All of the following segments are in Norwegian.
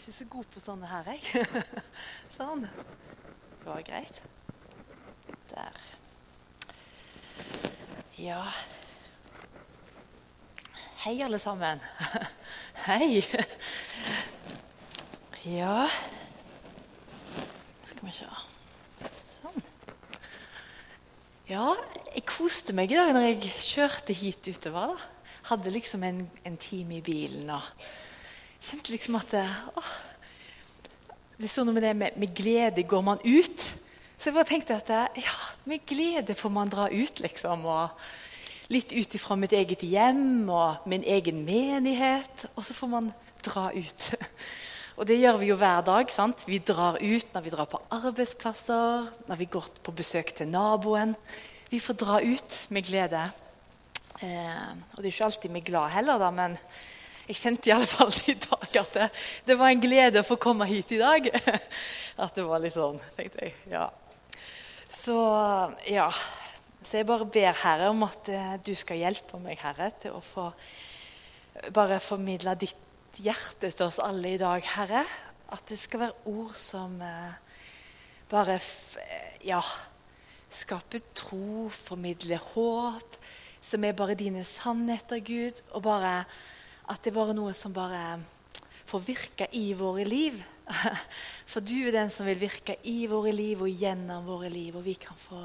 ikke så god på sånne her, jeg. sånn. Det var greit. Der. Ja Hei, alle sammen. Hei. Ja Skal vi se Sånn. Ja, jeg koste meg i dag når jeg kjørte hit utover. da. Hadde liksom en, en time i bilen og kjente liksom at åh, det er sånn med det med, med, glede går man ut. Så jeg bare tenkte at ja, med glede får man dra ut, liksom. Og litt ut ifra mitt eget hjem og min egen menighet. Og så får man dra ut. Og det gjør vi jo hver dag. sant? Vi drar ut når vi drar på arbeidsplasser, når vi går på besøk til naboen. Vi får dra ut med glede. Eh, og det er ikke alltid vi er glad heller, da, men jeg kjente i alle fall i dag at det, det, var en glede å få komme hit i dag. At det var litt sånn, tenkte jeg. Ja. Så ja. Så jeg bare ber Herre om at uh, du skal hjelpe meg, Herre, til å få bare formidle ditt hjerte til oss alle i dag, Herre. At det skal være ord som uh, bare ja, skaper tro, formidler håp. Som er bare dine sannheter, Gud. og bare at det er bare noe som bare får virke i våre liv. For du er den som vil virke i våre liv og gjennom våre liv. Og vi kan få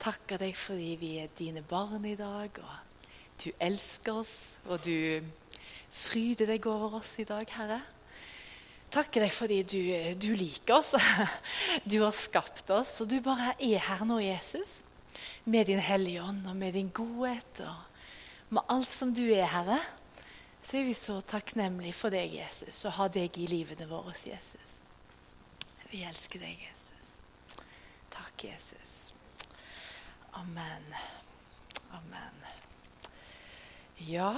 takke deg fordi vi er dine barn i dag. Og du elsker oss, og du fryder deg over oss i dag, Herre. Takke deg fordi du, du liker oss. Du har skapt oss, og du bare er her nå, Jesus. Med din Hellige Ånd og med din godhet og med alt som du er, Herre så er vi så takknemlige for deg, Jesus, og ha deg i livene våre, Jesus. Vi elsker deg, Jesus. Takk, Jesus. Amen. Amen. Ja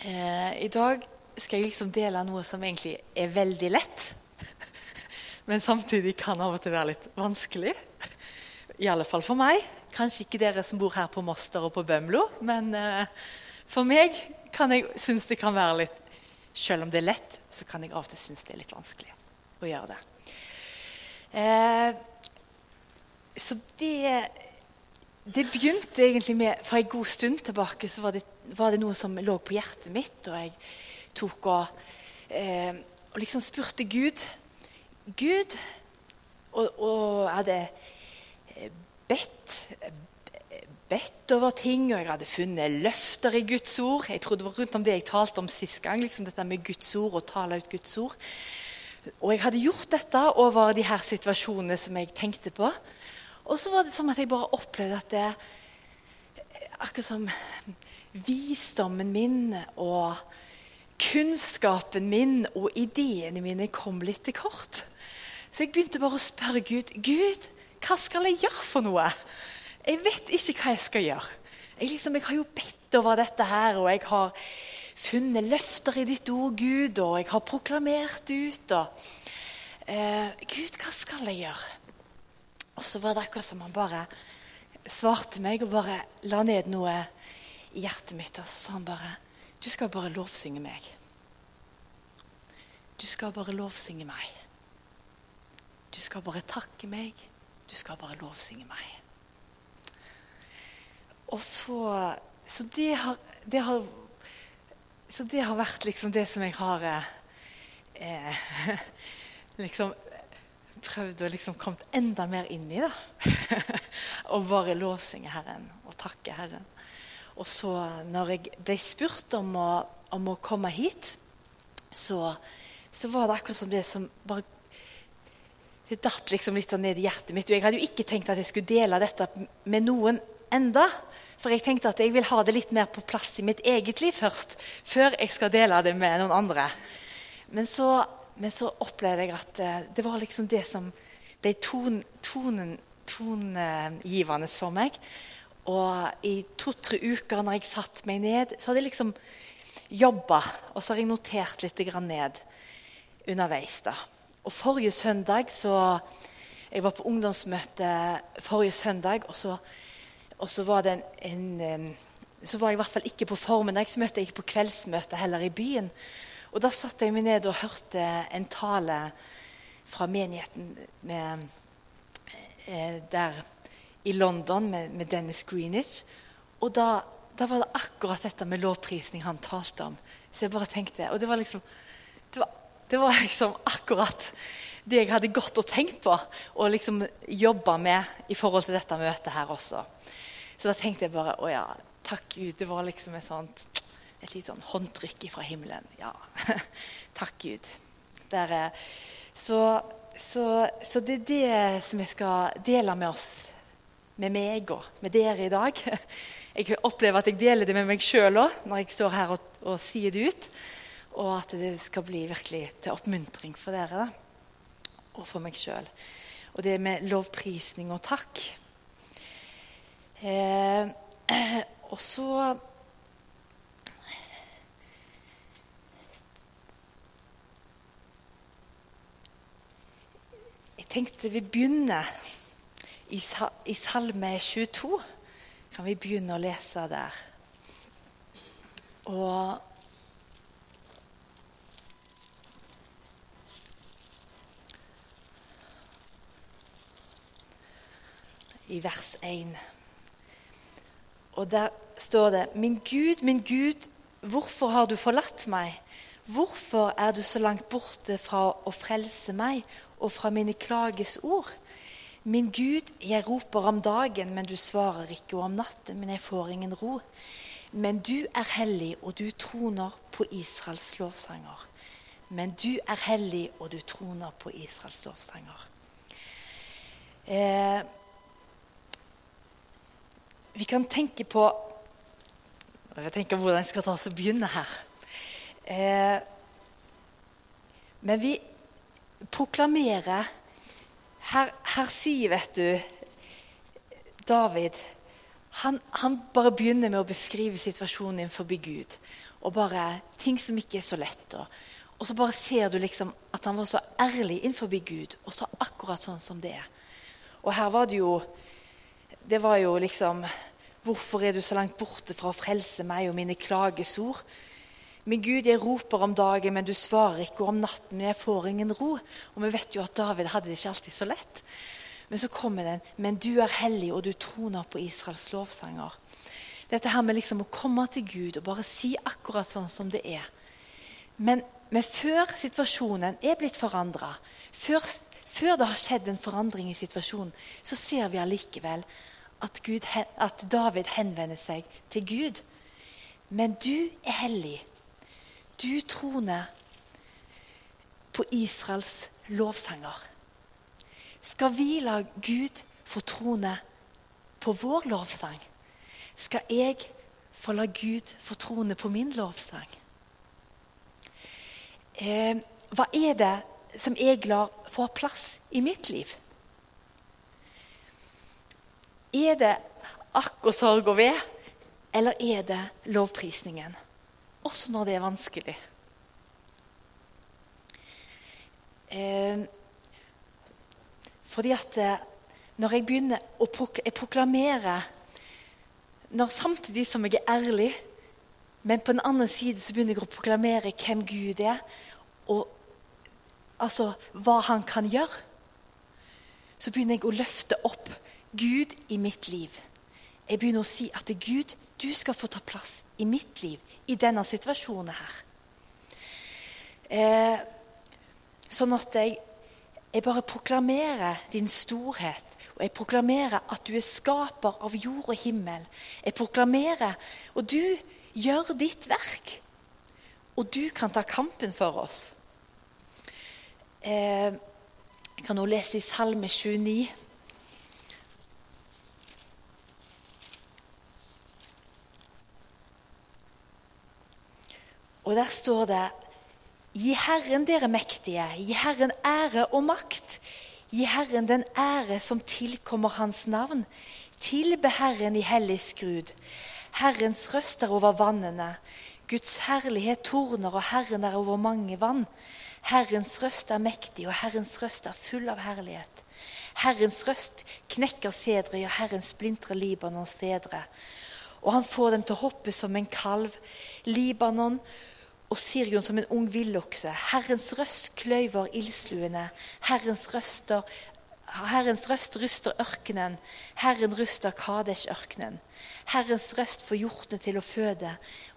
eh, I dag skal jeg liksom dele noe som egentlig er veldig lett, men samtidig kan av og til være litt vanskelig. I alle fall for meg. Kanskje ikke dere som bor her på Moster og på Bømlo, men eh, for meg kan jeg synes det kan være litt Selv om det er lett, så kan jeg av og til synes det er litt vanskelig å gjøre det. Eh, så det, det begynte egentlig med For en god stund tilbake så var det, var det noe som lå på hjertet mitt. Og jeg tok og, eh, og liksom spurte Gud Gud og, og hadde eh, bedt bedt over ting, og jeg hadde funnet løfter i Guds ord. Jeg trodde det var rundt om det jeg talte om sist gang, liksom dette med Guds ord og tale ut Guds ord. Og jeg hadde gjort dette over de her situasjonene som jeg tenkte på. Og så var det som at jeg bare opplevde at det Akkurat som visdommen min og kunnskapen min og ideene mine kom litt til kort. Så jeg begynte bare å spørre Gud Gud, hva skal jeg gjøre for noe? Jeg vet ikke hva jeg skal gjøre. Jeg, liksom, jeg har jo bedt over dette her, og jeg har funnet løfter i ditt ord, Gud, og jeg har proklamert ut. Og, eh, Gud, hva skal jeg gjøre? Og så var det akkurat som han bare svarte meg og bare la ned noe i hjertet mitt. Og så sa han bare Du skal bare lovsynge meg. Du skal bare lovsynge meg. Du skal bare takke meg. Du skal bare lovsynge meg. Og så Så det har, det har, så det har vært liksom det som jeg har eh, liksom prøvd å liksom komme enda mer inn i. da. og bare lovsynge Herren og takke Herren. Og så når jeg ble spurt om å, om å komme hit, så, så, var det akkurat som det som bare Det datt liksom litt sånn ned i hjertet mitt. Og jeg hadde jo ikke tenkt at jeg skulle dele dette med noen enda. For jeg tenkte at jeg vil ha det litt mer på plass i mitt eget liv først. Før jeg skal dele det med noen andre. Men så, men så opplevde jeg at uh, det var liksom det som ble ton, tonen, tongivende for meg. Og i to-tre uker når jeg satte meg ned, så hadde jeg liksom jobba. Og så har jeg notert litt ned underveis. da. Og forrige søndag så Jeg var på ungdomsmøte forrige søndag. og så og så var, en, en, så var jeg i hvert fall ikke på formiddagsmøte, ikke på kveldsmøte heller i byen. Og Da satte jeg meg ned og hørte en tale fra menigheten med, eh, der i London med, med Dennis Greenwich. Og da, da, var det akkurat dette med lovprisning han talte om. Så jeg bare tenkte, Og det var liksom, det var, det var liksom akkurat det jeg hadde gått og tenkt på og liksom jobba med i forhold til dette møtet her også. Så da tenkte jeg bare å ja, takk Gud. Det var liksom et, sånt, et litt sånn håndtrykk fra himmelen. Ja, takk Gud. Der, så, så, så, det er det som jeg skal dele med oss, med meg og med dere i dag. Jeg opplever at jeg deler det med meg sjøl òg når jeg står her og, og, sier det ut. Og at det skal bli virkelig til oppmuntring for dere. da og for meg sjøl. Og det med lovprisning og takk. Eh, og så Jeg tenkte vi begynner i, i Salme 22. Kan vi begynne å lese der? Og i vers 1. Og der står det Min Gud, min Gud, hvorfor har du forlatt meg? Hvorfor er du så langt borte fra å frelse meg og fra mine klages ord? Min Gud, jeg roper om dagen, men du svarer ikke, og om natten, men jeg får ingen ro. Men du er hellig, og du troner på Israels lovsanger. Men du er hellig, og du troner på Israels lovsanger. Eh, vi kan tenke på Jeg tenker hvordan jeg skal ta oss og begynne her. Eh, men vi proklamerer her, her, sier, vet du David han, han, bare begynner med å beskrive situasjonen innenfor Gud. Og bare ting som ikke er så lett. Og, og så bare ser du liksom at han var så ærlig innenfor Gud, og så akkurat sånn som det er. Og her var det jo Det var jo liksom Hvorfor er du så langt borte fra å frelse meg og mine klagesord? Min Gud, jeg roper om dagen, men du svarer ikke, og om natten, men jeg får ingen ro. Og vi vet jo at David hadde det ikke alltid så lett. Men så kommer den, men du er hellig, og du troner på Israels lovsanger. Dette her med liksom å komme til Gud og bare si akkurat sånn som det er. Men, men før situasjonen er blitt forandra, før, før det har skjedd en forandring i situasjonen, så ser vi allikevel at, Gud, at David henvender seg til Gud. Men du er hellig. Du troner på Israels lovsanger. Skal vi la Gud få trone på vår lovsang? Skal jeg få la Gud få trone på min lovsang? Eh, hva er det som jeg lar få plass i mitt liv? Er det akk og sorg og ved, eller er det lovprisningen? Også når det er vanskelig. Eh, fordi at eh, når jeg begynner å prok proklamere når Samtidig som jeg er ærlig, men på den andre side så begynner jeg å proklamere hvem Gud er, og altså hva han kan gjøre, så begynner jeg å løfte opp Gud i mitt liv. Jeg begynner å si at det er Gud, du skal få ta plass i mitt liv i denne situasjonen her. Eh, sånn at jeg, jeg bare proklamerer din storhet. Og jeg proklamerer at du er skaper av jord og himmel. Jeg proklamerer, og du gjør ditt verk. Og du kan ta kampen for oss. Eh, jeg kan nå lese i Salme 29. Og der står det Gi Herren dere mektige, gi Herren ære og makt. Gi Herren den ære som tilkommer Hans navn. Tilbe Herren i hellig skrud. Herrens røst er over vannene. Guds herlighet torner, og Herren er over mange vann. Herrens røst er mektig, og Herrens røst er full av herlighet. Herrens røst knekker sedre, ja, Herren splintrer Libanons sedre. Og han får dem til å hoppe som en kalv. Libanon og Sirion som en ung villokse. Herrens røst kløyver ildsluene. Herrens Herrens røst ryster ørkenen, Herren ryster Kadesh-ørkenen. Herrens røst får hjortene til å føde,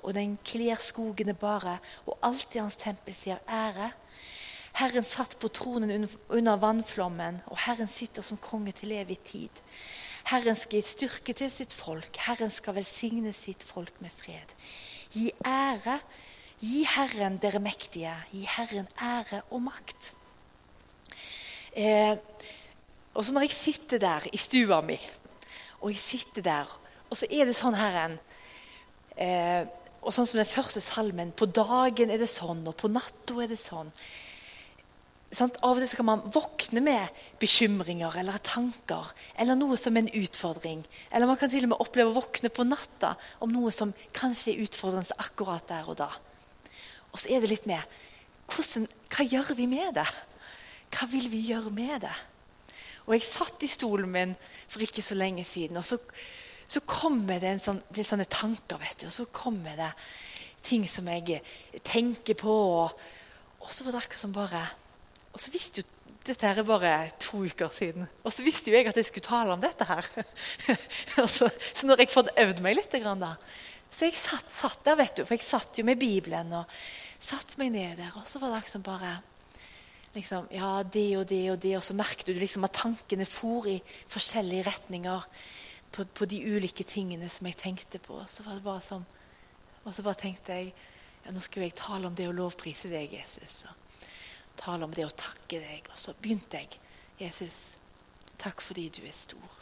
og den kler skogene bare, og alt i hans tempel sier ære. Herren satt på tronen under vannflommen, og Herren sitter som konge til evig tid. Herren skal gi styrke til sitt folk, Herren skal velsigne sitt folk med fred. Gi ære, gi Herren dere mektige, gi Herren ære og makt. Eh, og så når jeg sitter der i stua mi, og jeg sitter der, og så er det sånn Herren eh, Og sånn som den første salmen På dagen er det sånn, og på natta er det sånn. Sånn, av og til kan man våkne med bekymringer eller tanker eller noe som en utfordring. Eller man kan til og med oppleve å våkne på natta om noe som kanskje er utfordrende akkurat der og da. Og så er det litt med hvordan, Hva gjør vi med det? Hva vil vi gjøre med det? Og jeg satt i stolen min for ikke så lenge siden, og så, så kommer det, sånn, det sånne tanker. vet du, Og så kommer det ting som jeg tenker på. Og, og så var det akkurat som bare Og så visste jo dette her er bare to uker siden. Og så visste jo jeg at jeg skulle tale om dette her. så når jeg fått øvd meg litt da, Så jeg satt, satt, der, vet du, for jeg satt jo med Bibelen og satt meg ned der. Og så var det liksom bare liksom, ja, det og det og det, og så merket du liksom at tankene for i forskjellige retninger på, på, de ulike tingene som jeg tenkte på. Så var det bare sånn, Og så bare tenkte jeg ja, nå skulle jeg tale om det å lovprise deg, Jesus. Og tale om det å takke deg. Og så begynte jeg. Jesus, takk fordi du er stor.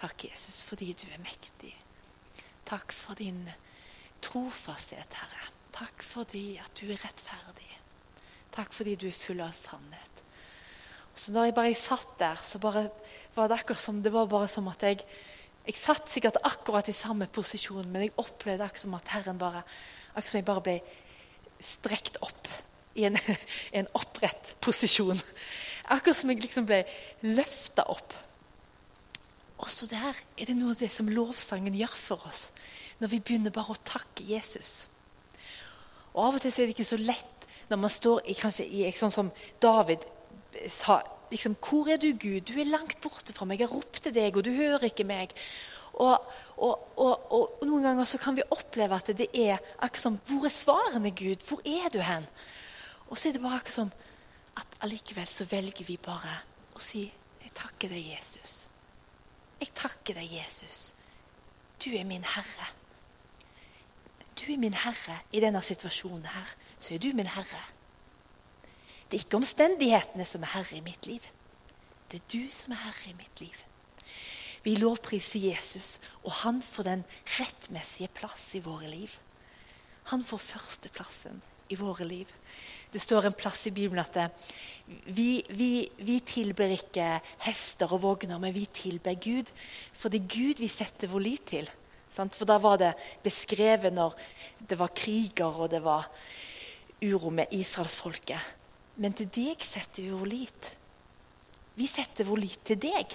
Takk, Jesus, fordi du er mektig. Takk for din trofasthet, Herre. Takk fordi at du er rettferdig. Takk fordi du er full av sannhet. Så da jeg bare satt der, så bare, var det akkurat som det var bare som at jeg jeg satt sikkert akkurat i samme posisjon, men jeg opplevde akkurat som at Herren bare akkurat som jeg bare ble strekt opp i en, en opprett posisjon. Akkurat som jeg liksom ble løfta opp. Også der er det noe av det som lovsangen gjør for oss, når vi begynner bare å takke Jesus. Og Av og til er det ikke så lett når man står i, kanskje i sånn som David sa liksom, 'Hvor er du, Gud? Du er langt borte fra meg. Jeg ropte deg, og du hører ikke meg.' Og, og, og, og, Noen ganger så kan vi oppleve at det er akkurat som 'Hvor er svarene, Gud? Hvor er du hen?' Og så er det bare akkurat som at allikevel så velger vi bare å si 'Jeg takker deg, Jesus'. Jeg takker deg, Jesus. Du er min Herre du er min herre i denne situasjonen her, så er du min herre. Det er ikke omstendighetene som er herre i mitt liv. Det er du som er herre i mitt liv. Vi lovpriser Jesus, og han får den rettmessige plass i våre liv. Han får førsteplassen i våre liv. Det står en plass i Bibelen at vi, vi, vi tilber ikke hester og vogner, men vi tilber Gud. For det er Gud vi setter vår lit til. For da var det beskrevet når det var kriger og det var uro med israelsfolket. Men til deg setter vi vår lit. Vi setter vår lit til deg.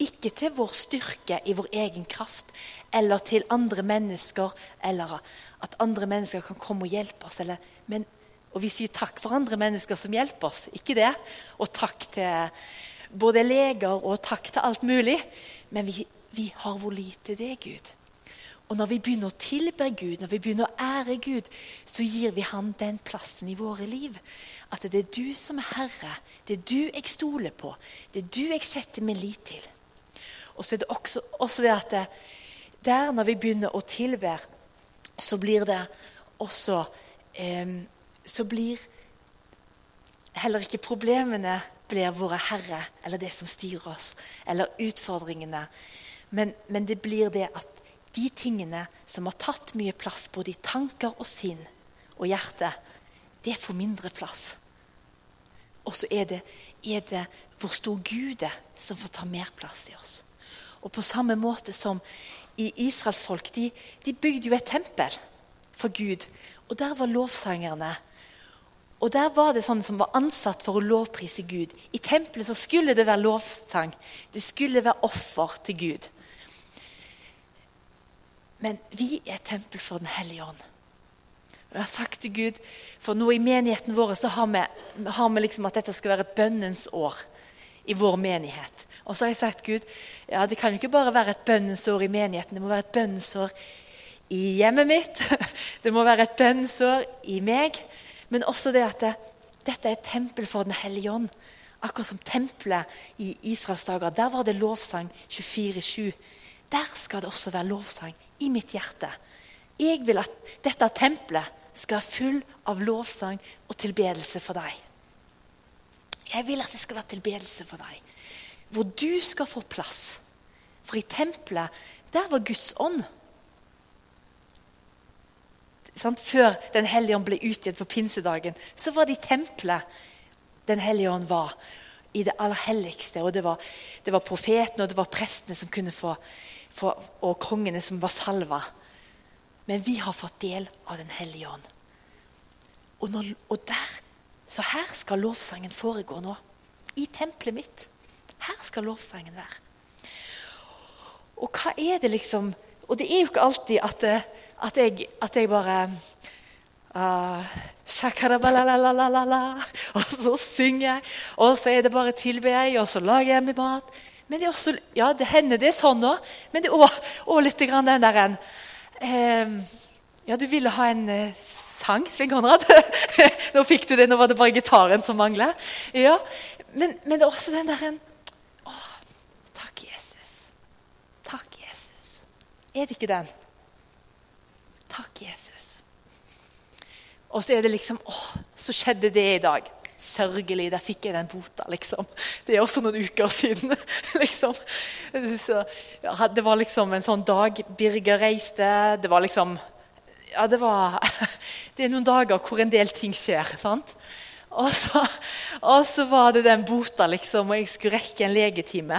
Ikke til vår styrke i vår egen kraft eller til andre mennesker, eller at andre mennesker kan komme og hjelpe oss. Eller, men, og vi sier takk for andre mennesker som hjelper oss, ikke det. Og takk til både leger og takk til alt mulig. Men vi vi har vår lit til deg, Gud. Og når vi begynner å tilbe Gud, når vi begynner å ære Gud, så gir vi han den plassen i våre liv. At det er du som er herre. Det er du jeg stoler på. Det er du jeg setter min lit til. Og så er det også, også det at det, der når vi begynner å tilbe, så blir det også eh, Så blir heller ikke problemene blir våre herre, eller det som styrer oss, eller utfordringene. Men, men, det blir det at de tingene som har tatt mye plass både i tanker og sinn og hjerte, det får mindre plass. Og så er det, er det hvor stor Gud er, som får ta mer plass i oss. Og på samme måte som i israelsfolk, de, de bygde jo et tempel for Gud. Og der var lovsangerne. Og der var det sånne som var ansatt for å lovprise Gud. I tempelet så skulle det være lovsang. Det skulle være offer til Gud. Men vi er et tempel for Den hellige ånd. Og jeg har sagt til Gud, For nå i menigheten vår så har vi, har vi liksom at dette skal være et bønnens år i vår menighet. Og så har jeg sagt Gud, ja, det kan jo ikke bare være et bønnesår i menigheten. Det må være et bønnesår i hjemmet mitt. Det må være et bønnesår i meg. Men også det at det, dette er et tempel for Den hellige ånd. Akkurat som tempelet i Israels dager. Der var det lovsang 24-7. Der skal det også være lovsang i mitt hjerte. Jeg vil at dette tempelet skal være full av lovsang og tilbedelse for deg. Jeg vil at det skal være tilbedelse for deg, hvor du skal få plass. For i tempelet, der var Guds ånd. Før Den hellige ånd ble utgitt på pinsedagen, så var det i tempelet Den hellige ånd var. I det aller helligste. Og det var, det var profetene og det var prestene som kunne få, få, og kongene som var salva. Men vi har fått del av Den hellige ånd. Og, når, og der, Så her skal lovsangen foregå nå. I tempelet mitt. Her skal lovsangen være. Og hva er det liksom Og det er jo ikke alltid at, at, jeg, at jeg, bare uh, Og så synger jeg, og så er det bare tilber jeg, og så lager jeg meg mat. Men det er også, ja, det hender det er sånn òg, men det er òg litt grann den der en uh, Ja, du ville ha en uh, sang, Svein Konrad. nå fikk du det, nå var det bare gitaren som mangler. Ja, men, men det er også den der en Er det ikke den? Takk, Jesus. Og så er det liksom Å, så skjedde det i dag. Sørgelig. Der fikk jeg den bota, liksom. Det er også noen uker siden. liksom. Så, ja, det var liksom en sånn dag Birger reiste. Det var liksom Ja, det var Det er noen dager hvor en del ting skjer. sant? Og så, og så var det den bota, liksom, og jeg skulle rekke en legetime.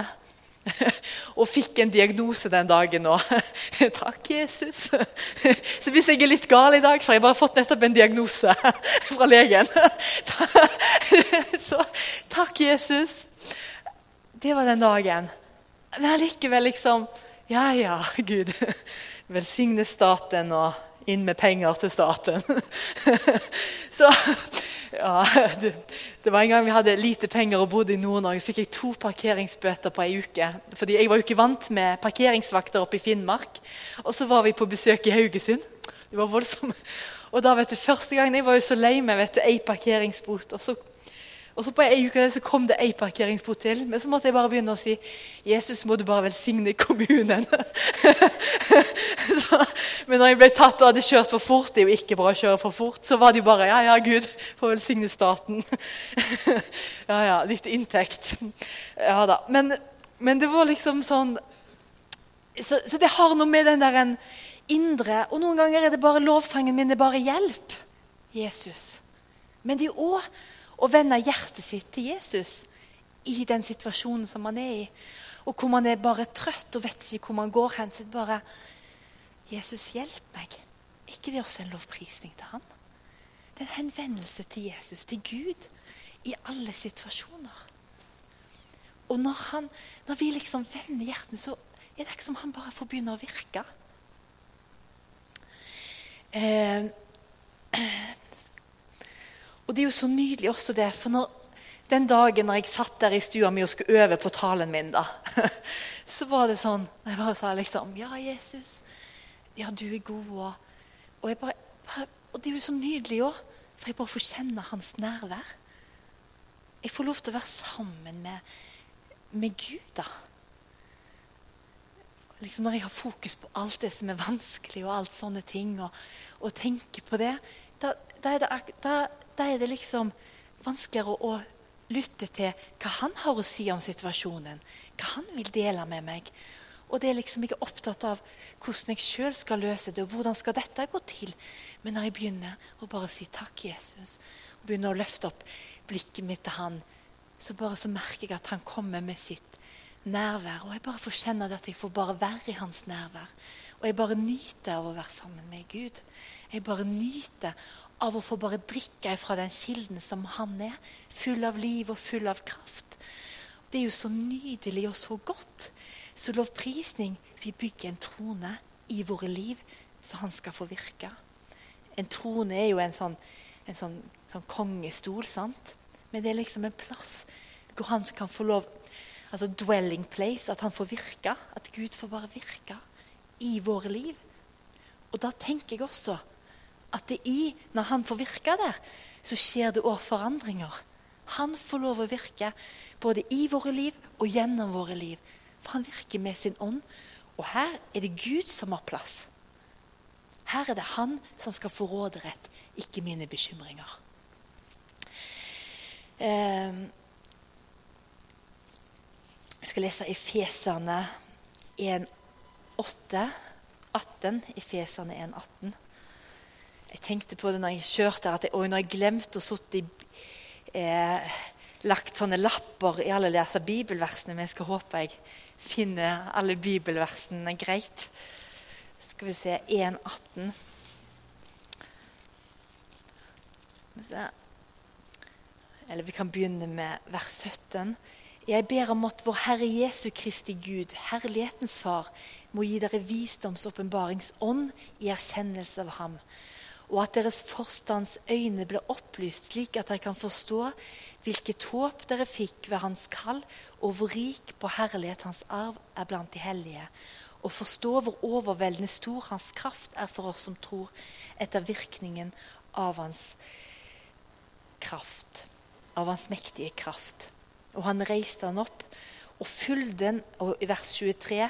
og fikk en diagnose den dagen òg. Takk, Jesus. Så hvis jeg er litt gal i dag, har jeg bare fått nettopp en diagnose fra legen. Så takk, Jesus. Det var den dagen. Men allikevel liksom Ja, ja, Gud. Velsigne staten og inn med penger til staten. Så ja, det, det, var en gang vi hadde lite penger og bodde i Nord-Norge, så fikk jeg to parkeringsbøter på ei uke. Fordi jeg var jo ikke vant med parkeringsvakter oppe i Finnmark. Og så var vi på besøk i Haugesund. Det var voldsomt. Og da, vet du, Første gangen jeg var jo så lei meg vet du, ei parkeringsbot. Og så og så på ei uke så kom det ei parkeringsbot til. Men så måtte jeg bare begynne å si Jesus må du bare velsigne kommunen. så, men når jeg ble tatt og hadde kjørt for fort, det er jo ikke bra å kjøre for fort, så var det jo bare ja, ja, Gud får velsigne staten. ja, ja, litt inntekt. Ja da. Men, men det var liksom sånn så, så, det har noe med den der en indre Og noen ganger er det bare lovsangen min det er bare hjelp. Jesus. Men det er jo òg og vende hjertet sitt til Jesus i den situasjonen som man er i. Og hvor man er bare trøtt og vet ikke hvor man går hen. Så bare Jesus, hjelp meg. Er ikke det også en lovprisning til han? Det er en henvendelse til Jesus, til Gud, i alle situasjoner. Og når, han, når vi liksom vender hjertene, så er det ikke som han bare får begynne å virke. Eh, og det er jo så nydelig også det. For når, den dagen når jeg satt der i stua mi og skulle øve på talen min, da, så var det sånn Jeg bare sa liksom Ja, Jesus. Ja, du er god. Og, og, bare, bare, og det er jo så nydelig òg, for jeg bare får kjenne hans nærvær. Jeg får lov til å være sammen med, med Gud, da. Liksom når jeg har fokus på alt det som er vanskelig, og alt sånne ting, og, og tenker på det, da, da, det, da, da er det liksom vanskeligere å, lytte til hva han har å si om situasjonen. Hva han vil dele med meg. Og det er liksom ikke opptatt av hvordan jeg sjøl skal løse det, og hvordan skal dette gå til. Men når jeg begynner å bare si takk, Jesus, og begynner å løfte opp blikket mitt til han, så bare så merker jeg at han kommer med sitt nærvær. Og jeg bare får kjenne at jeg får bare være i hans nærvær. Og jeg bare nyter av å være sammen med Gud. Jeg bare nyter av å få bare drikke fra den kilden som han er. Full av liv og full av kraft. Det er jo så nydelig og så godt. Så lovprisning Vi bygger en trone i våre liv, så han skal få virke. En trone er jo en sånn, en sånn, sånn kongestol, sant? Men det er liksom en plass hvor han kan få lov Altså dwelling place, at han får virke. At Gud får bare virke i våre liv. Og da tenker jeg også at det i, når han får virke der, så skjer det òg forandringer. Han får lov å virke både i våre liv og gjennom våre liv. For han virker med sin ånd. Og her er det Gud som har plass. Her er det han som skal få råderett, ikke mine bekymringer. Eh, jeg skal lese Efeserne 1,8. 18. Efeserne 1,18. Jeg tenkte på det når jeg kjørte, at jeg, og når jeg glemte å sitte i eh, lagt sånne lapper i alle disse bibelversene. Men jeg skal håpe jeg finner alle bibelversene greit. Skal vi se 1,18. Eller vi kan begynne med vers 17. Jeg ber om at vår Herre Jesu Kristi Gud, Herlighetens Far, må gi dere visdomsåpenbaringsånd i erkjennelse av Ham, og at deres forstands øyne ble opplyst, slik at dere kan forstå hvilket håp dere fikk ved Hans kall, og hvor rik på herlighet Hans arv er blant de hellige, og forstå hvor overveldende stor Hans kraft er for oss som tror, etter virkningen av Hans kraft, av Hans mektige kraft. Og han reiste han opp og fylte den, og i vers 23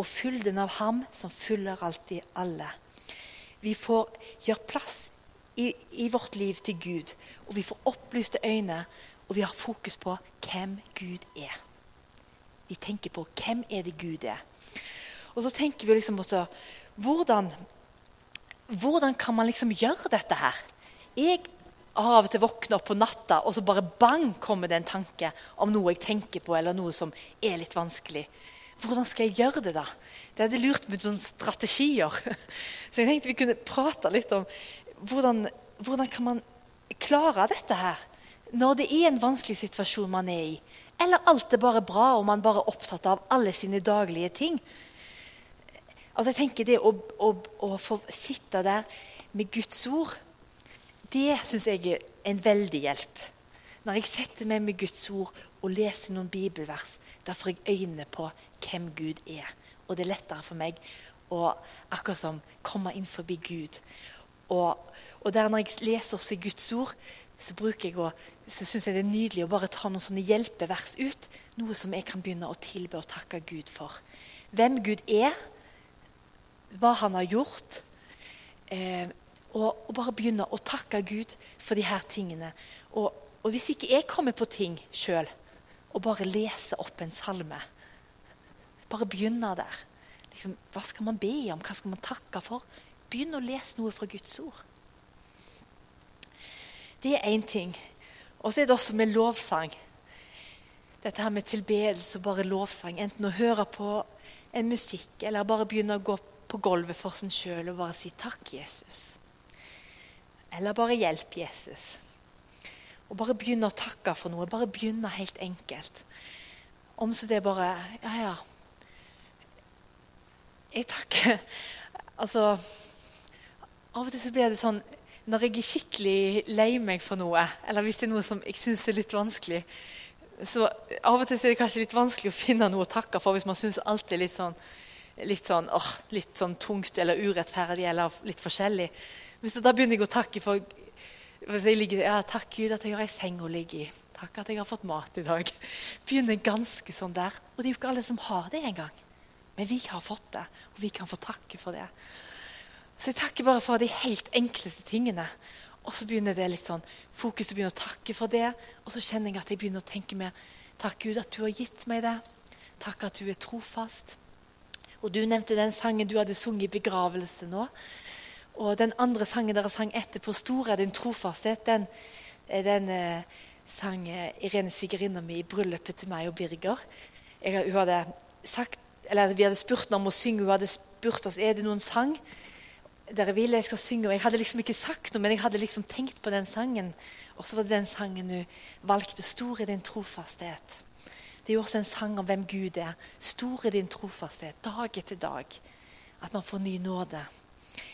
og fyll den av ham som fyller alltid alle. Vi får gjøre plass i, i, vårt liv til Gud, og vi får opplyste øyne, og vi har fokus på hvem Gud er. Vi tenker på hvem er det Gud er. Og så tenker vi liksom også hvordan, hvordan kan man liksom gjøre dette her? Jeg av og til våkner opp på natta, og så bare bang kommer det en tanke om noe jeg tenker på, eller noe som er litt vanskelig. Hvordan skal jeg gjøre det, da? Det hadde lurt med noen strategier. Så jeg tenkte vi kunne prate litt om hvordan, hvordan kan man klare dette her når det er en vanskelig situasjon man er i. Eller alt er bare bra, og man bare er opptatt av alle sine daglige ting. Altså jeg tenker Det å, å, å få sitte der med Guds ord det syns jeg er en veldig hjelp. Når jeg setter meg med Guds ord og leser noen bibelvers, da får jeg øynene på hvem Gud er. Og det er lettere for meg å akkurat som komme inn forbi Gud. Og, og der når jeg leser også i Guds ord, så, bruker jeg å, så syns jeg det er nydelig å bare ta noen sånne hjelpevers ut. Noe som jeg kan begynne å tilbe og takke Gud for. Hvem Gud er, hva han har gjort. Eh, og, og, bare begynne å takke Gud for de her tingene. Og, og hvis ikke jeg kommer på ting sjøl, og bare lese opp en salme Bare begynne der. Liksom, hva skal man be om? Hva skal man takke for? Begynn å lese noe fra Guds ord. Det er én ting. Og så er det også med lovsang. Dette her med tilbedelse og bare lovsang. Enten å høre på en musikk eller bare begynne å gå på gulvet for seg sjøl og bare si 'takk, Jesus'. Eller bare hjelp Jesus. Og bare begynne å takke for noe. Bare begynne helt enkelt. Om så det bare Ja, ja. Jeg takker Altså Av og til så blir det sånn når jeg er skikkelig lei meg for noe, eller hvis det er noe som jeg syns er litt vanskelig så Av og til er det kanskje litt vanskelig å finne noe å takke for hvis man syns alt er litt sånn, litt sånn, åh, litt sånn tungt eller urettferdig eller litt forskjellig. Men så da begynner jeg å takke for jeg ligger, ja, Takk Gud at jeg har ei seng å ligge i. Takk at jeg har fått mat i dag. Begynner ganske sånn der. Og det er jo ikke alle som har det engang. Men vi har fått det, og vi kan få takke for det. Så jeg takker bare for de helt enkleste tingene. Og så begynner det litt sånn fokus å begynne å takke for det. Og så kjenner jeg at jeg begynner å tenke mer Takk, Gud, at du har gitt meg det. Takk at du er trofast. Og du nevnte den sangen du hadde sunget i begravelse nå. Og den andre sangen dere sang etterpå, 'Stor er din trofasthet', den, den eh, sang Irene svigerinna mi i bryllupet til meg og Birger. Jeg, hun hadde sagt, eller Vi hadde spurt henne om å synge. Hun hadde spurt oss er det noen sang dere vil jeg skal synge. Og jeg hadde liksom ikke sagt noe, men jeg hadde liksom tenkt på den sangen. Og så var det den sangen hun valgte. 'Stor er din trofasthet'. Det er jo også en sang om hvem Gud er. Stor er din trofasthet, dag etter dag. At man får ny nåde.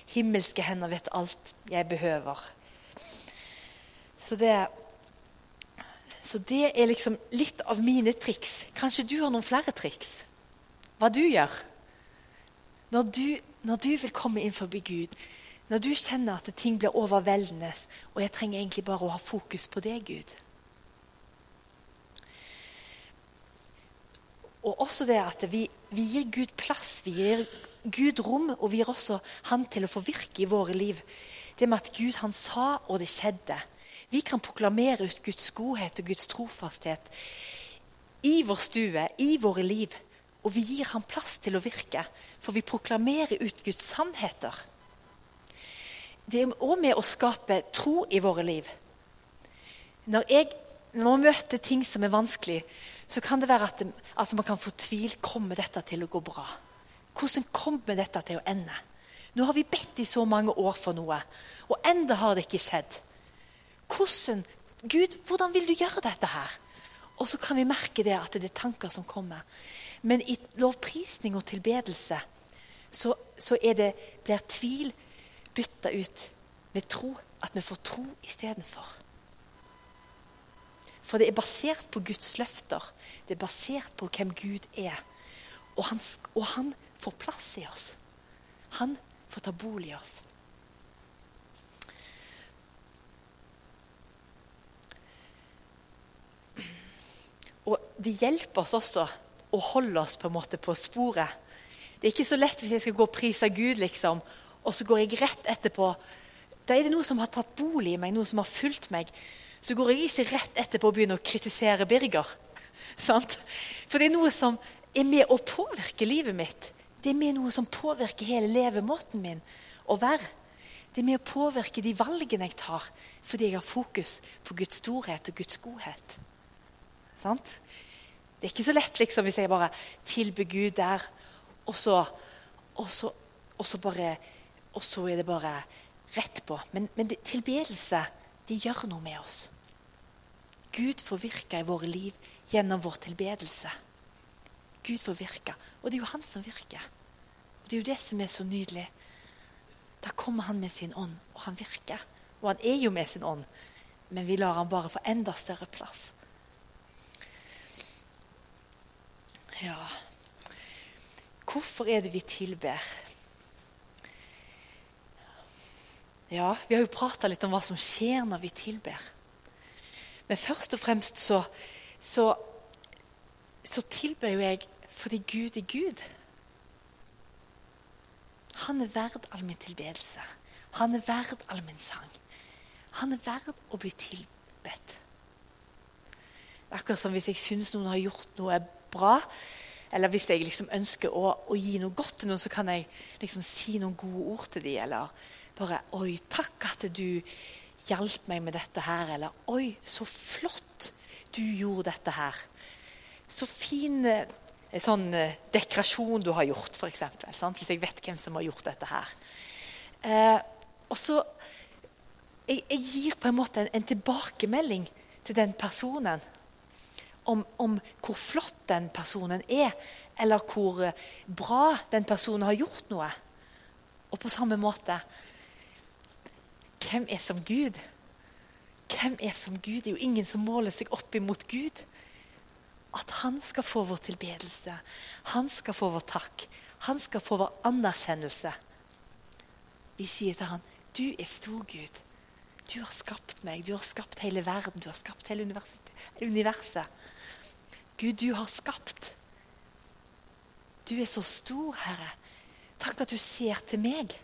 himmelske hender vet alt jeg behøver. Så det, så det er liksom litt av mine triks. Kanskje du har noen flere triks? Hva du gjør? Når du, når du vil komme inn forbi Gud, når du kjenner at ting blir overveldende, og jeg trenger egentlig bare å ha fokus på det, Gud. Og også det at vi, vi, gir Gud plass, vi gir Gud rom, og vi gir også Han til å få virke i våre liv. Det med at Gud han sa, og det skjedde. Vi kan proklamere ut Guds godhet og Guds trofasthet i vår stue, i våre liv. Og vi gir ham plass til å virke, for vi proklamerer ut Guds sannheter det er òg med å skape tro i våre liv. Når jeg når møter ting som er vanskelig, så kan det være at, at man kan få tvil. Kommer dette til å gå bra? Hvordan kommer dette til å ende? Nå har vi bedt i så mange år for noe, og enda har det ikke skjedd. Hvordan, Gud, hvordan vil du gjøre dette her? Og så kan vi merke det at det er tanker som kommer. Men i lovprisning og tilbedelse så, så det, blir tvil bytta ut med tro. At vi får tro istedenfor. For det er basert på Guds løfter. Det er basert på hvem Gud er. Og han, og han får plass i oss. Han får ta bolig i oss. Og det hjelper oss også å holde oss på en måte på sporet. Det er ikke så lett hvis jeg skal gå og prise Gud liksom, og så går jeg rett etterpå Da er det noe som har tatt bolig i meg, noe som har fulgt meg. Så går jeg ikke rett etterpå og begynner å kritisere Birger. For det er noe som er med å påvirke livet mitt. Det er med noe som påvirker hele levemåten min å være. Det er med å påvirke de valgene jeg tar, fordi jeg har fokus på Guds storhet og Guds godhet. Sant? Det er ikke så lett liksom, hvis jeg bare tilbyr Gud der, og så, og så, og så bare og så er det bare rett på. Men, men det, tilbedelse det gjør noe med oss. Gud får virke i våre liv gjennom vår tilbedelse. Gud får virke. Og det er jo han som virker. Og Det er jo det som er så nydelig. Da kommer han med sin ånd, og han virker. Og han er jo med sin ånd, men vi lar han bare få enda større plass. Ja Hvorfor er det vi tilber? Ja, Vi har jo prata litt om hva som skjer når vi tilber. Men først og fremst så, så, så tilber jo jeg fordi Gud er Gud. Han er verd all min tilbedelse. Han er verd all min sang. Han er verd å bli tilbedt. Akkurat som hvis jeg syns noen har gjort noe bra, eller hvis jeg liksom ønsker å, å, gi noe godt til noen, så kan jeg liksom si noen gode ord til dem. Eller bare 'Oi, takk at du hjalp meg med dette her.' Eller 'Oi, så flott du gjorde dette her.' Så fin eh, sånn eh, dekorasjon du har gjort, f.eks. Hvis jeg vet hvem som har gjort dette her. Eh, og så jeg, jeg, gir på en måte en, en tilbakemelding til den personen. Om, om, hvor flott den personen er, eller hvor eh, bra den personen har gjort noe. Og på samme måte hvem er som Gud? Hvem er som Gud? Det er jo ingen som måler seg opp imot Gud. At han skal få vår tilbedelse, han skal få vår takk, han skal få vår anerkjennelse. Vi sier til han, 'Du er stor, Gud. Du har skapt meg, du har skapt hele verden, du har skapt hele universet.' Gud, du har skapt. Du er så stor, Herre. Takk at du ser til meg.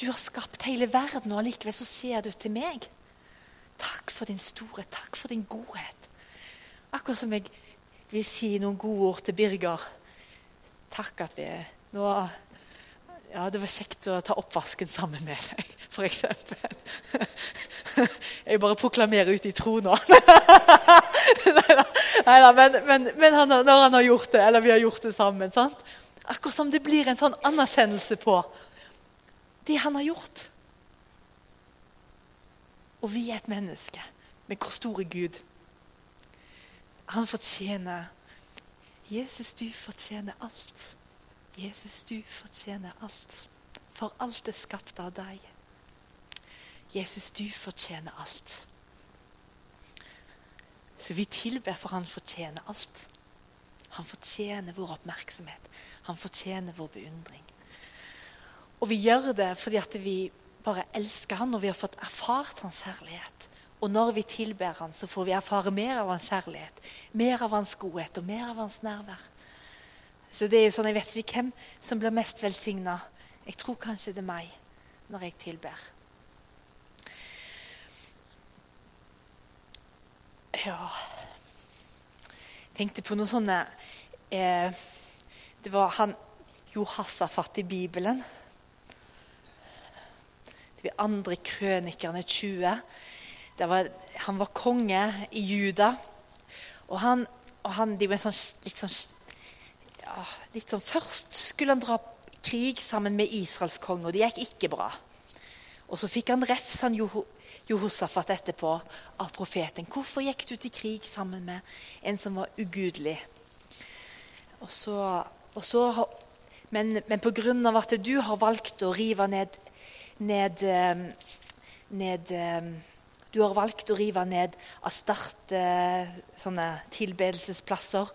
Du har skapt hele verden, og allikevel så ser du til meg. Takk for din storhet. Takk for din godhet. Akkurat som jeg vil si noen gode ord til Birger. Takk at vi nå Ja, det var kjekt å ta oppvasken sammen med deg, f.eks. Jeg bare proklamerer ut i tro nå. Neida, men, men, men han, når han har gjort det, eller vi har gjort det sammen sant? Akkurat som det blir en sånn anerkjennelse på det han har gjort. Og vi er et menneske med hvor stor er Gud? Han fortjener Jesus, du fortjener alt. Jesus, du fortjener alt. for alt er skapt av deg. Jesus, du fortjener alt. Så vi tilber, for han fortjener alt. Han fortjener vår oppmerksomhet. Han fortjener vår beundring. Og vi gjør det fordi at vi bare elsker han, og vi har fått erfart hans kjærlighet. Og når vi tilber han, så får vi erfare mer av hans kjærlighet, mer av hans godhet og mer av hans nærvær. Så det er jo sånn, Jeg vet ikke hvem som blir mest velsigna. Jeg tror kanskje det er meg når jeg tilber. Ja Tenkte på noe sånne eh, Det var han Johassafat i Bibelen. Det var andre krønikerne 20. Var, han var konge i Juda. Og han, og han de var sånn, litt sånn, ja, litt sånn Først skulle han dra krig sammen med Israels konge, og det gikk ikke bra. Og så fikk han refs, han Johosafat etterpå, av profeten. Hvorfor gikk du til krig sammen med en som var ugudelig? Og så, og så, men men pga. at du har valgt å rive ned, ned, eh, ned eh, Du har valgt å rive ned Astarte eh, sånne tilbedelsesplasser,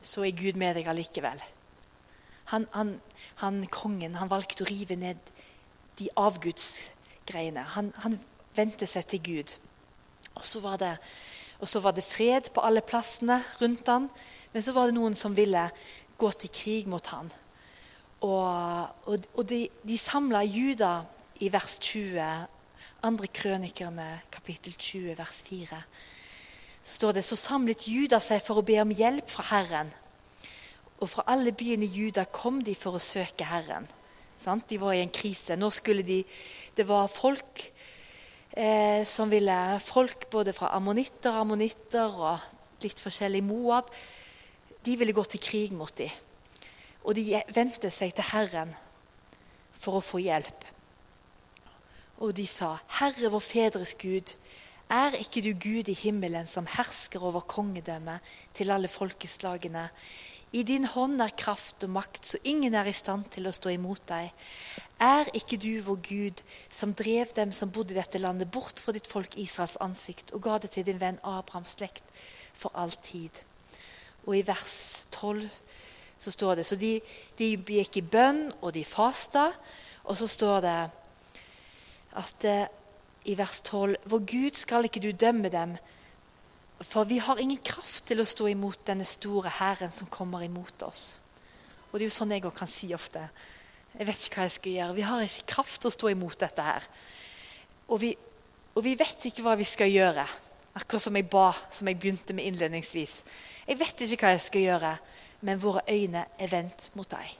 så er Gud med deg allikevel. Han, han, han, kongen han valgte å rive ned de avgudsgreiene. Han, han vendte seg til Gud. Og så, var det, var det fred på alle plassene rundt han, men så var det noen som ville gå til krig mot han. Og, og, og de, de samla Juda i vers 20, andre krønikerne, kapittel 20, vers 4. Så står det så samlet Juda seg for å be om hjelp fra Herren. Og fra alle byene i Juda kom de for å søke Herren. De var i en krise. Nå skulle de, Det var folk eh, som ville Folk både fra ammonitter, ammonitter og litt forskjellig Moab. De ville gå til krig mot dem. Og de vendte seg til Herren for å få hjelp. Og de sa, 'Herre, vår fedres Gud, er ikke du Gud i himmelen som hersker over kongedømmet til alle folkeslagene?' I din hånd er kraft og makt, så ingen er i stand til å stå imot deg. Er ikke du vår Gud, som drev dem som bodde i dette landet, bort fra ditt folk Israels ansikt, og ga det til din venn Abrahams slekt for all tid? Og i vers 12 så står det Så de, de gikk i bønn, og de fasta. Og så står det at eh, i vers 12 Vår Gud skal ikke du dømme dem, for vi har ingen kraft til å stå imot denne store hæren som kommer imot oss. Og det er jo sånn jeg òg kan si ofte. Jeg vet ikke hva jeg skal gjøre. Vi har ikke kraft til å stå imot dette her. Og vi, og vi vet ikke hva vi skal gjøre. Akkurat som jeg ba, som jeg begynte med innledningsvis. Jeg vet ikke hva jeg skal gjøre, men våre øyne er vendt mot deg.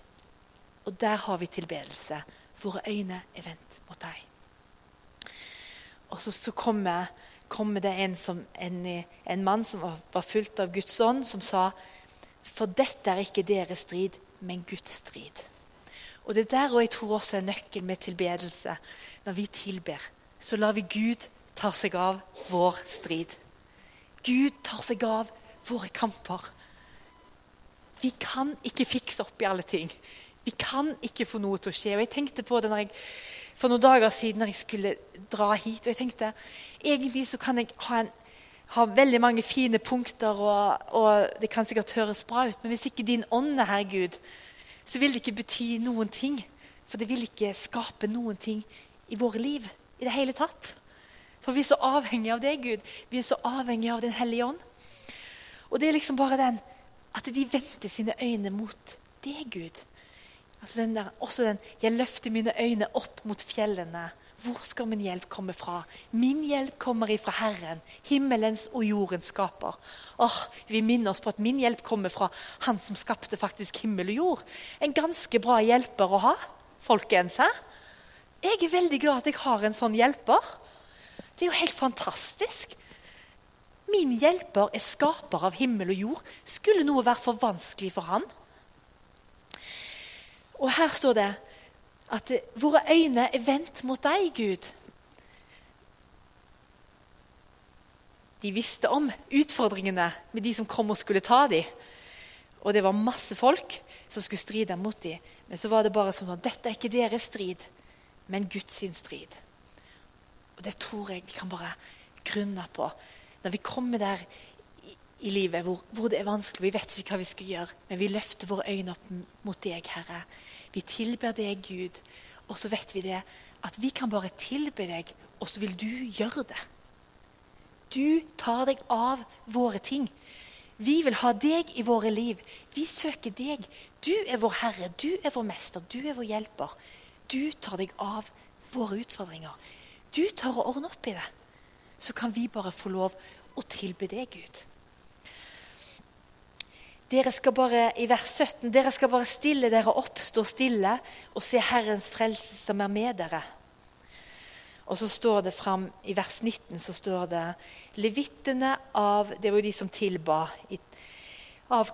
Og der har vi tilbedelse. Våre øyne er vendt mot deg. Og så, så kommer kommer det en, som, en, en mann som var, var fulgt av Guds ånd, som sa For dette er ikke deres strid, men Guds strid. Og Det er der og jeg tror også er nøkkelen med tilbedelse. Når vi tilber, så lar vi Gud ta seg av vår strid. Gud tar seg av våre kamper. Vi kan ikke fikse opp i alle ting. Vi kan ikke få noe til å skje. Og Jeg tenkte på det når jeg for noen dager siden når jeg skulle dra hit. Og jeg tenkte egentlig så kan jeg ha, en, ha veldig mange fine punkter, og, og, det kan sikkert høres bra ut, men hvis ikke din ånd er her, Gud, så vil det ikke bety noen ting. For det vil ikke skape noen ting i våre liv i det hele tatt. For vi er så avhengige av det, Gud. Vi er så avhengige av Den hellige ånd. Og det er liksom bare den at de vendte sine øyne mot det, Gud. Altså den der, også den 'Jeg løfter mine øyne opp mot fjellene'. Hvor skal min hjelp komme fra? Min hjelp kommer ifra Herren, himmelens og jordens skaper. Åh, Vi minner oss på at min hjelp kommer fra Han som skapte faktisk himmel og jord. En ganske bra hjelper å ha, folkens. He? Jeg er veldig glad at jeg har en sånn hjelper. Det er jo helt fantastisk. Min hjelper er skaper av himmel og jord. Skulle noe vært for vanskelig for han? Og her står det at våre øyne er vendt mot deg, Gud. De visste om utfordringene med de som kom og skulle ta dem. Og det var masse folk som skulle stride mot dem. Men så var det bare sånn at dette er ikke deres strid. men Guds strid. Og Det tror jeg vi kan bare grunne på. Når vi kommer der i, livet hvor, hvor, det er vanskelig, vi vet ikke hva vi skal gjøre, men vi løfter våre øyne opp mot deg, Herre. Vi tilber deg, Gud, og så vet vi det at vi kan bare tilbe deg, og så vil du gjøre det. Du tar deg av våre ting. Vi vil ha deg i våre liv. Vi søker deg. Du er vår Herre, du er vår mester, du er vår hjelper. Du tar deg av våre utfordringer. Du tar å ordne opp i det. Så kan vi bare få lov å tilbe deg, Gud. Dere skal bare, I vers 17 dere skal bare stille dere opp, stå stille og se Herrens frelse som er med dere. Og så står det fram i vers 19 så står det Levittene av Det var jo de som tilba. Av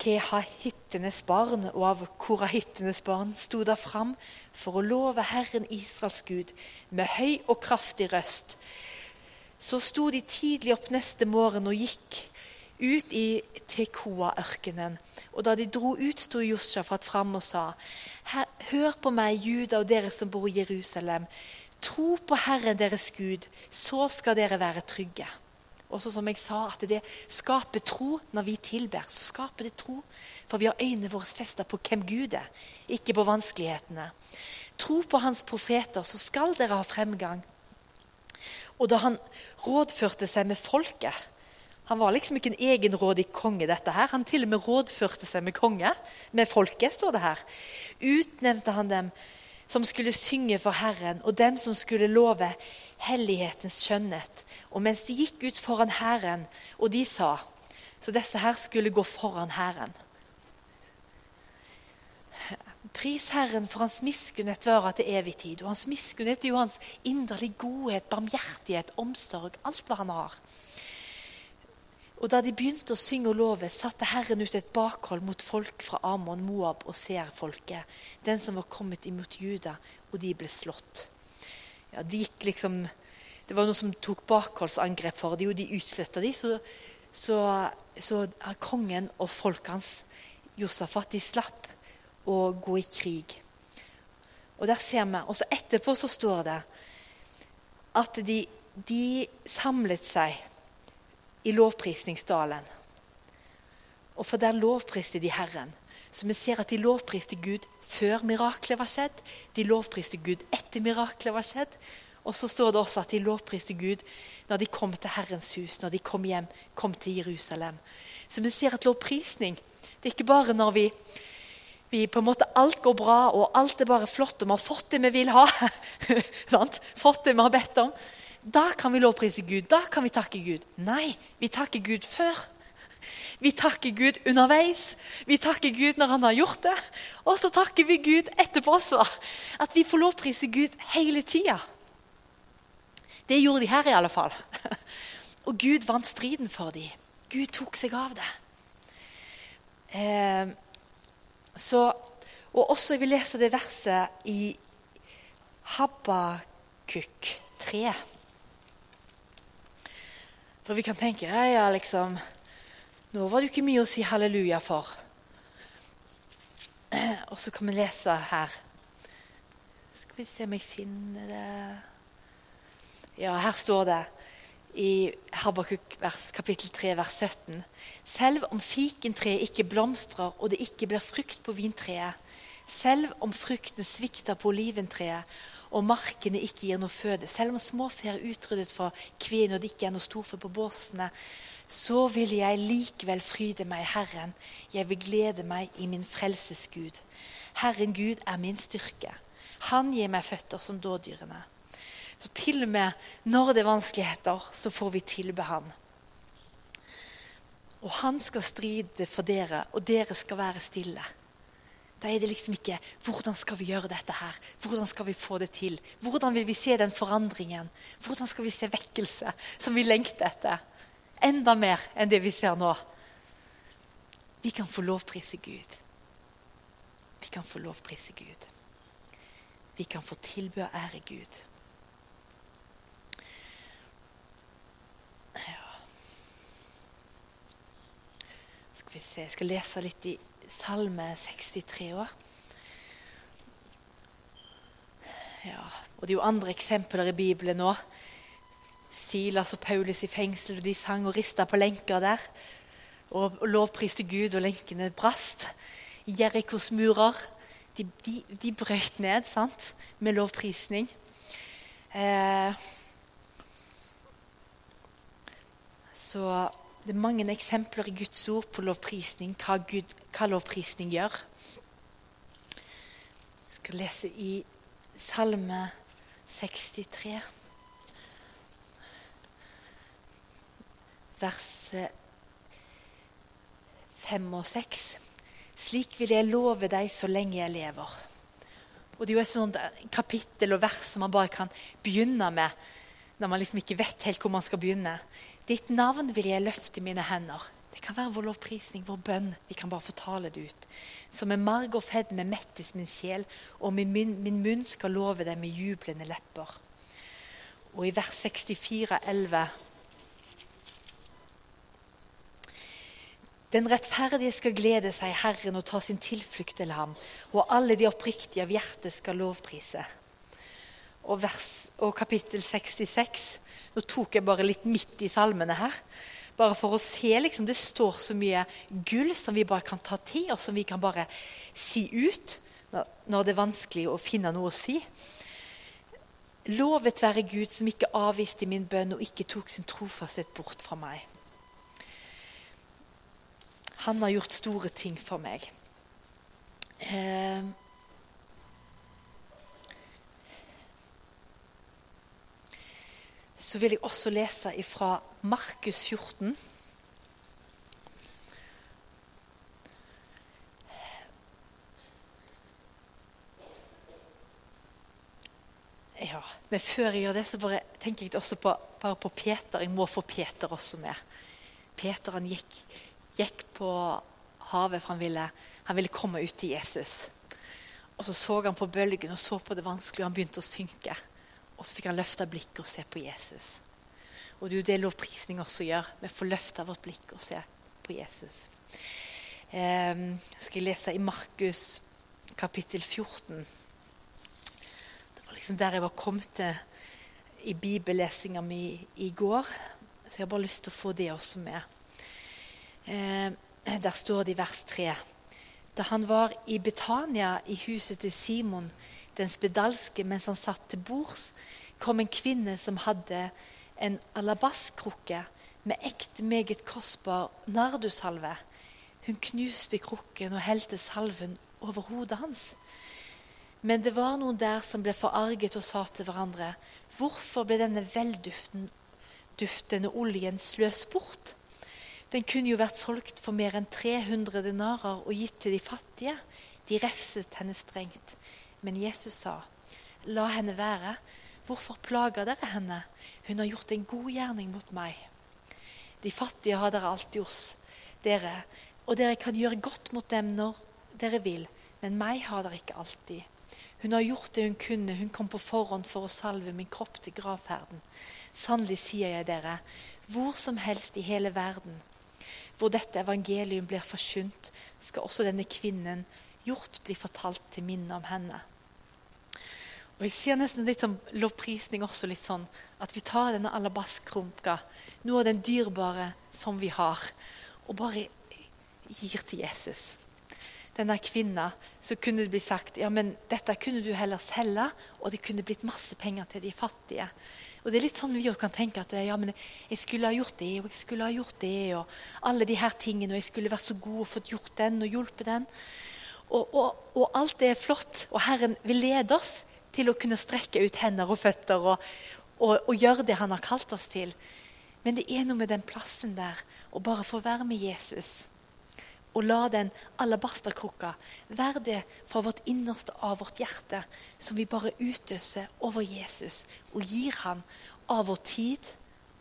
Kehahittenes barn og av korahittenes barn sto der fram for å love Herren Israels Gud med høy og kraftig røst. Så sto de tidlig opp neste morgen og gikk ut i Tekoa-ørkenen. Og da de dro ut, sto Josjafat fram og sa.: Hør på meg, Juda og dere som bor i Jerusalem. Tro på Herren deres Gud, så skal dere være trygge. Også som jeg sa, at det skaper tro når vi tilber. så skaper det tro, For vi har øynene våre festa på hvem Gud er, ikke på vanskelighetene. Tro på Hans profeter, så skal dere ha fremgang. Og da han rådførte seg med folket Han var liksom ikke en egenrådig konge, dette her. Han til og med rådførte seg med konge, med folket, står det her. Utnevnte han dem som skulle synge for Herren, og dem som skulle love hellighetens skjønnhet. Og mens de gikk ut foran Herren, og de sa Så disse her skulle gå foran Herren. Pris Herren for hans miskunnhet varer til evig tid. Og hans miskunnhet er jo hans inderlige godhet, barmhjertighet, omsorg, alt hva han har. Og Da de begynte å synge og love, satte Herren ut et bakhold mot folk fra Amon, Moab og Seerfolket, den som var kommet imot Juda, og de ble slått. Ja, de gikk liksom, Det var noe som tok bakholdsangrep for dem, og de utsletta dem. Så, så, så, kongen og folket hans, Josafat, de slapp å gå i krig. Og der ser vi, og så Etterpå så står det at de, de samlet seg i lovprisningsdalen. Og for der lovpriste de Herren. Så vi ser at de lovpriste Gud før miraklet var skjedd. De lovpriste Gud etter miraklet var skjedd. Og så står det også at de lovpriste Gud når de kom til Herrens hus, når de kom hjem, kom til Jerusalem. Så vi ser at lovprisning det er ikke bare når vi, vi på en måte alt går bra og alt er bare flott og vi har fått det vi vil ha. fått det vi har bedt om. Da kan vi lovprise Gud. Da kan vi takke Gud. Nei, vi takker Gud før. Vi takker Gud underveis. Vi takker Gud når han har gjort det. Og så takker vi Gud etterpå også. At vi får lovprise Gud hele tida. Det gjorde de her i alle fall. Og Gud vant striden for dem. Gud tok seg av det. Eh, så, og også Jeg vil lese det verset i Habakuk 3. For vi kan tenke ja, ja, liksom, Nå var det jo ikke mye å si halleluja for. Og så kan vi lese her. Skal vi se om jeg finner det Ja, her står det i Habakuk kapittel 3, vers 17. Selv om fikentreet ikke blomstrer og det ikke blir frukt på vintreet, selv om frukten svikter på oliventreet og markene ikke gir noe føde. Selv om småfe er utryddet fra kveen og det ikke er noe storfe på båsene, så vil jeg likevel fryde meg i Herren. Jeg vil glede meg i min frelses Gud. Herren Gud er min styrke. Han gir meg føtter som dådyrene. Så til og med når det er vanskeligheter, så får vi tilbe Han. Og han skal stride for dere, og dere skal være stille. Da er det liksom ikke 'hvordan skal vi gjøre dette her'? Hvordan skal vi få det til? Hvordan vil vi se den forandringen? Hvordan skal vi se vekkelse som vi lengter etter? Enda mer enn det vi ser nå. Vi kan få lovprise Gud. Vi kan få lovprise Gud. Vi kan få tilby og ære Gud. Ja. Skal vi se, Jeg skal lese litt i Salme 63 år. Ja, og Det er jo andre eksempler i Bibelen òg. Silas og Paulus i fengsel, og de sang og rista på lenker der. Og, lovpriste Gud, og lenkene brast. Jerikos murer de, de, de brøt ned sant? med lovprisning. Eh, så det er mange eksempler i Guds ord på lovprisning, hva, Gud, hva lovprisning gjør. Jeg skal lese i Salme 63, vers 5 og 6. Slik vil jeg love deg så lenge jeg lever. Og Det er jo et sånt kapittel og vers som man bare kan begynne med når man liksom ikke vet helt hvor man skal begynne. Ditt navn vil jeg løfte i mine hender. Det kan være vår lovprisning, vår bønn. Vi kan bare fortale det ut. Som med marg og fedme mettes min sjel, og min, min, munn skal love deg med jublende lepper. Og i vers 64, 11 Den rettferdige skal glede seg i Herren og ta sin tilflukt til ham, og alle de oppriktige av hjertet skal lovprise. Og, vers, og kapittel 66 Nå tok jeg bare litt midt i salmene her. Bare for å se liksom, Det står så mye gull som vi bare kan ta til, og som vi kan bare si ut når, det er vanskelig å finne noe å si. Lovet være Gud som ikke avviste min bønn og ikke tok sin trofasthet bort fra meg. Han har gjort store ting for meg. Eh, så vil jeg også lese fra Markus 14. Ja, Men før jeg gjør det, så bare tenker jeg også på, bare på Peter. Jeg må få Peter også med. Peter han gikk gikk på havet, for han ville, han ville komme ut til Jesus. Og Så så han på bølgen og så på det vanskelige, og han begynte å synke. Og Så fikk han løfta blikket og se på Jesus. Og Det er jo det lovprisning også gjør. Vi får løfta vårt blikk og se på Jesus. Eh, skal jeg lese i Markus kapittel 14. Det var liksom der jeg var kommet til i bibellesinga mi i går. Så jeg har bare lyst til å få det også med. Eh, der står det i vers 3. Da han var i Betania, i huset til Simon den spedalske, mens han satt til bords, kom en kvinne som hadde en alabaskrukke med ekte, meget kostbar nardussalve. Hun knuste krukken og helte salven over hodet hans. Men det var noen der som ble forarget og sa til hverandre.: Hvorfor ble denne velduftende oljen sløst bort? Den kunne jo vært solgt for mer enn 300 denarer og gitt til de fattige. De refset henne strengt. Men Jesus sa, 'La henne være. Hvorfor plager dere henne? Hun har gjort en god gjerning mot meg.' De fattige har dere alltid hos dere, og dere kan gjøre godt mot dem når dere vil, men meg har dere ikke alltid. Hun har gjort det hun kunne, hun kom på forhånd for å salve min kropp til gravferden. Sannelig sier jeg dere, hvor som helst i hele verden hvor dette evangelium blir forkynt, skal også denne kvinnen gjort blir fortalt til minne om henne. Og Jeg sier nesten litt som lovprisning også, litt sånn at vi tar denne alabaskrumka, noe av den dyrebare som vi har, og bare gir til Jesus. Denne kvinna, så kunne det bli sagt ja, men dette kunne du heller selge, og det kunne blitt masse penger til de fattige. Og det er litt sånn vi kan tenke at ja, men jeg skulle ha gjort det og jeg skulle ha gjort det. Og alle de her tingene, og jeg skulle vært så god og fått gjort den og hjulpet den. Og, og, og, alt det er flott, og Herren vil lede oss til å kunne strekke ut hender og føtter og, og gjøre det Han har kalt oss til. Men det er noe med den plassen der, å bare få være med Jesus. Og la den alabasterkrukka være det fra vårt innerste av vårt hjerte som vi bare utøser over Jesus og gir han av vår tid,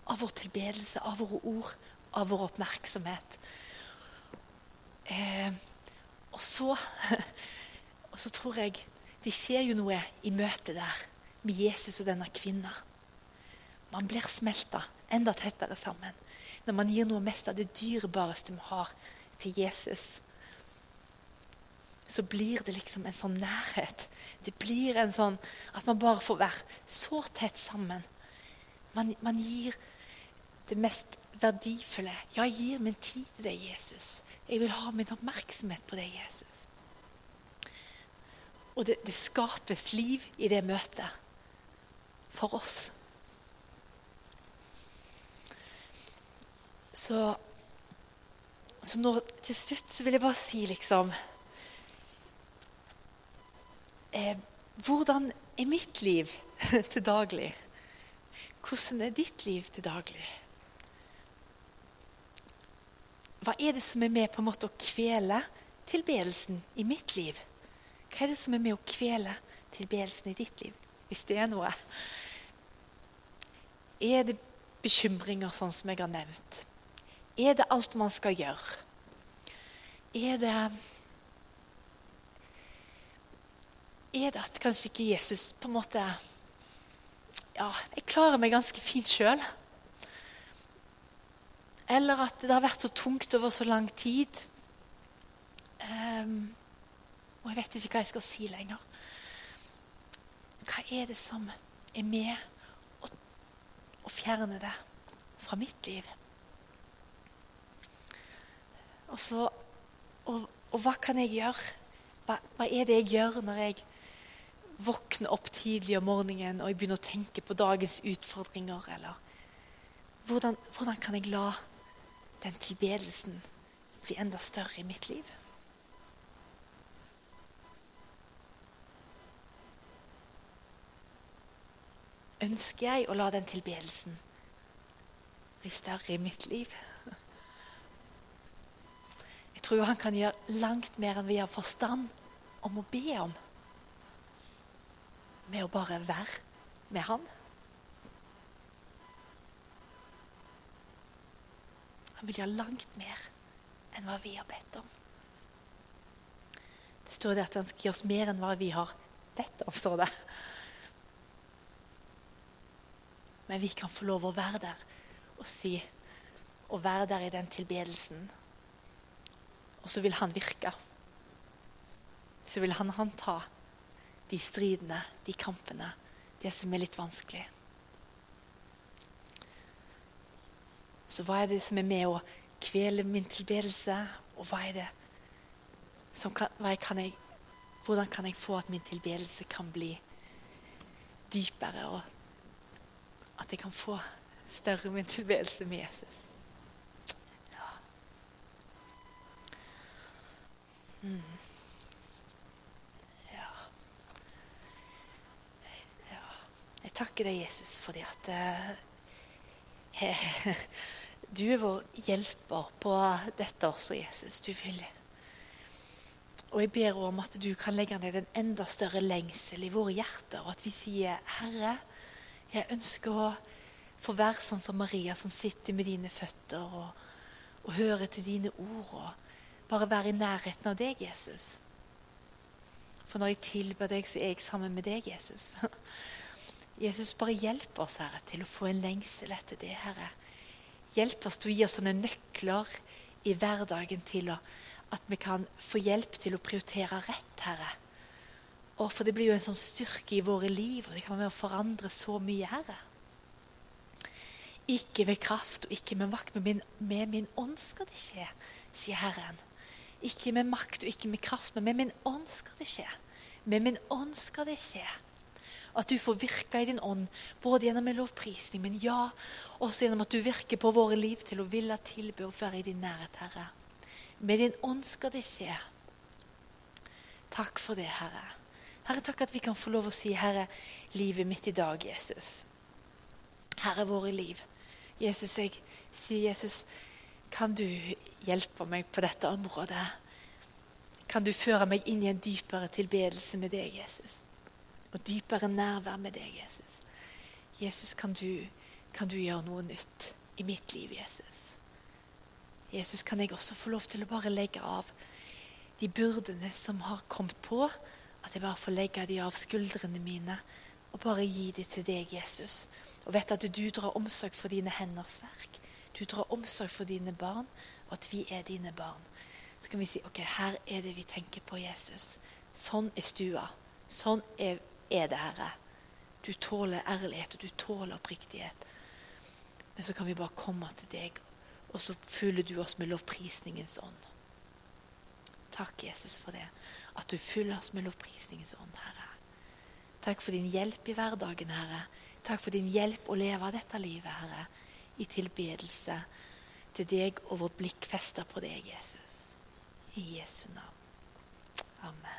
av vår tilbedelse, av våre ord, av vår oppmerksomhet. Eh, og, så, og så tror jeg det skjer jo noe i møtet der med Jesus og denne kvinna. Man blir smelta enda tettere sammen når man gir noe mest av det dyrebareste vi har, til Jesus. så blir det liksom en sånn nærhet. Det blir en sånn at man bare får være så tett sammen. Man, man gir det mest verdifulle. Ja, jeg gir min tid til deg, Jesus. Jeg vil ha min oppmerksomhet på deg, Jesus. Og det, det skapes liv i det møtet for oss. Så, så nå til slutt så vil jeg bare si liksom eh, Hvordan er mitt liv til daglig? Hvordan er ditt liv til daglig? Hva er det som er med på en måte å kvele tilbedelsen i mitt liv? Hva er det som er med å kvele tilbedelsen i ditt liv, hvis det er noe? Er det bekymringer, sånn som jeg har nevnt? Er det alt man skal gjøre? Er det Er det at kanskje ikke Jesus på en måte Ja, jeg klarer meg ganske fint sjøl. Eller at det har vært så tungt over så lang tid. Um, og jeg vet ikke hva jeg skal si lenger. Hva er det som er med å, å fjerne det fra mitt liv? Og, så, og, og hva kan jeg gjøre? Hva, hva, er det jeg gjør når jeg våkner opp tidlig om morgenen og jeg begynner å tenke på dagens utfordringer? Eller hvordan, hvordan kan jeg la den tilbedelsen bli enda større i mitt liv? ønsker jeg å la den tilbedelsen bli større i mitt liv. Jeg tror han kan gjøre langt mer enn vi har forstand om å be om. Med å bare være med han. Han vil gjøre langt mer enn hva vi har bedt om. Det står det at han skal gi oss mer enn hva vi har bedt om. står det. Men vi kan få lov å være der og si og være der i den tilbedelsen. Og så vil han virke. Så vil han ta de stridene, de kampene, det som er litt vanskelig. Så hva er det som er med å kvele min tilbedelse, og hva er det som kan, kan jeg, Hvordan kan jeg få at min tilbedelse kan bli dypere og at jeg kan få større min tilbedelse med Jesus. Ja. Mm. Jeg takker deg, Jesus, fordi at uh, du er vår hjelper på dette også, Jesus. Du vil. Og jeg ber om at du kan legge ned en enda større lengsel i våre hjerter, og at vi sier, Herre, jeg ønsker å få være sånn som Maria, som sitter med dine føtter og, og hører til dine ord. og Bare være i nærheten av deg, Jesus. For når jeg tilber deg, så er jeg sammen med deg, Jesus. Jesus, bare hjelp oss, Herre, til å få en lengsel etter det, Herre. Hjelp oss til å gi oss sånne nøkler i hverdagen til å, at vi kan få hjelp til å prioritere rett, Herre. Og for det blir jo en sånn styrke i våre liv, og det kan være med å forandre så mye, Herre. Ikke ved kraft og ikke med makt, men min, med min ånd skal det skje, sier Herren. Ikke med makt og ikke med kraft, men med min ånd skal det skje. Med min ånd skal det skje. At du får virke i din ånd, både gjennom en lovprisning, men ja, også gjennom at du virker på våre liv til å ville tilbe og være i din nærhet, Herre. Med din ånd skal det skje. Takk for det, Herre. Herre, takk at vi kan få lov å si, Herre, livet mitt i dag, Jesus. Herre, våre liv. Jesus, jeg sier, Jesus, kan du hjelpe meg på dette området? Kan du føre meg inn i en dypere tilbedelse med deg, Jesus? Og dypere nærvær med deg, Jesus. Jesus, kan du, kan du gjøre noe nytt i mitt liv, Jesus? Jesus, kan jeg også få lov til å bare legge av de byrdene som har kommet på, at jeg bare får legge de av skuldrene mine og bare gi de til deg, Jesus. Og vet at du drar omsorg for dine henders verk. Du drar omsorg for dine barn, og at vi er dine barn. Så kan vi si ok, her er det vi tenker på Jesus. Sånn er stua. Sånn er, er det, Herre. Du tåler ærlighet, og du tåler oppriktighet. Men så kan vi bare komme til deg, og så fyller du oss med lovprisningens ånd. Takk, Jesus, for det. At du fyller oss med lovprisningens ånd, Herre. Takk for din hjelp i hverdagen, Herre. Takk for din hjelp å leve dette livet, Herre, i tilbedelse til deg og vårt blikk festa på deg, Jesus. I Jesu navn. Amen.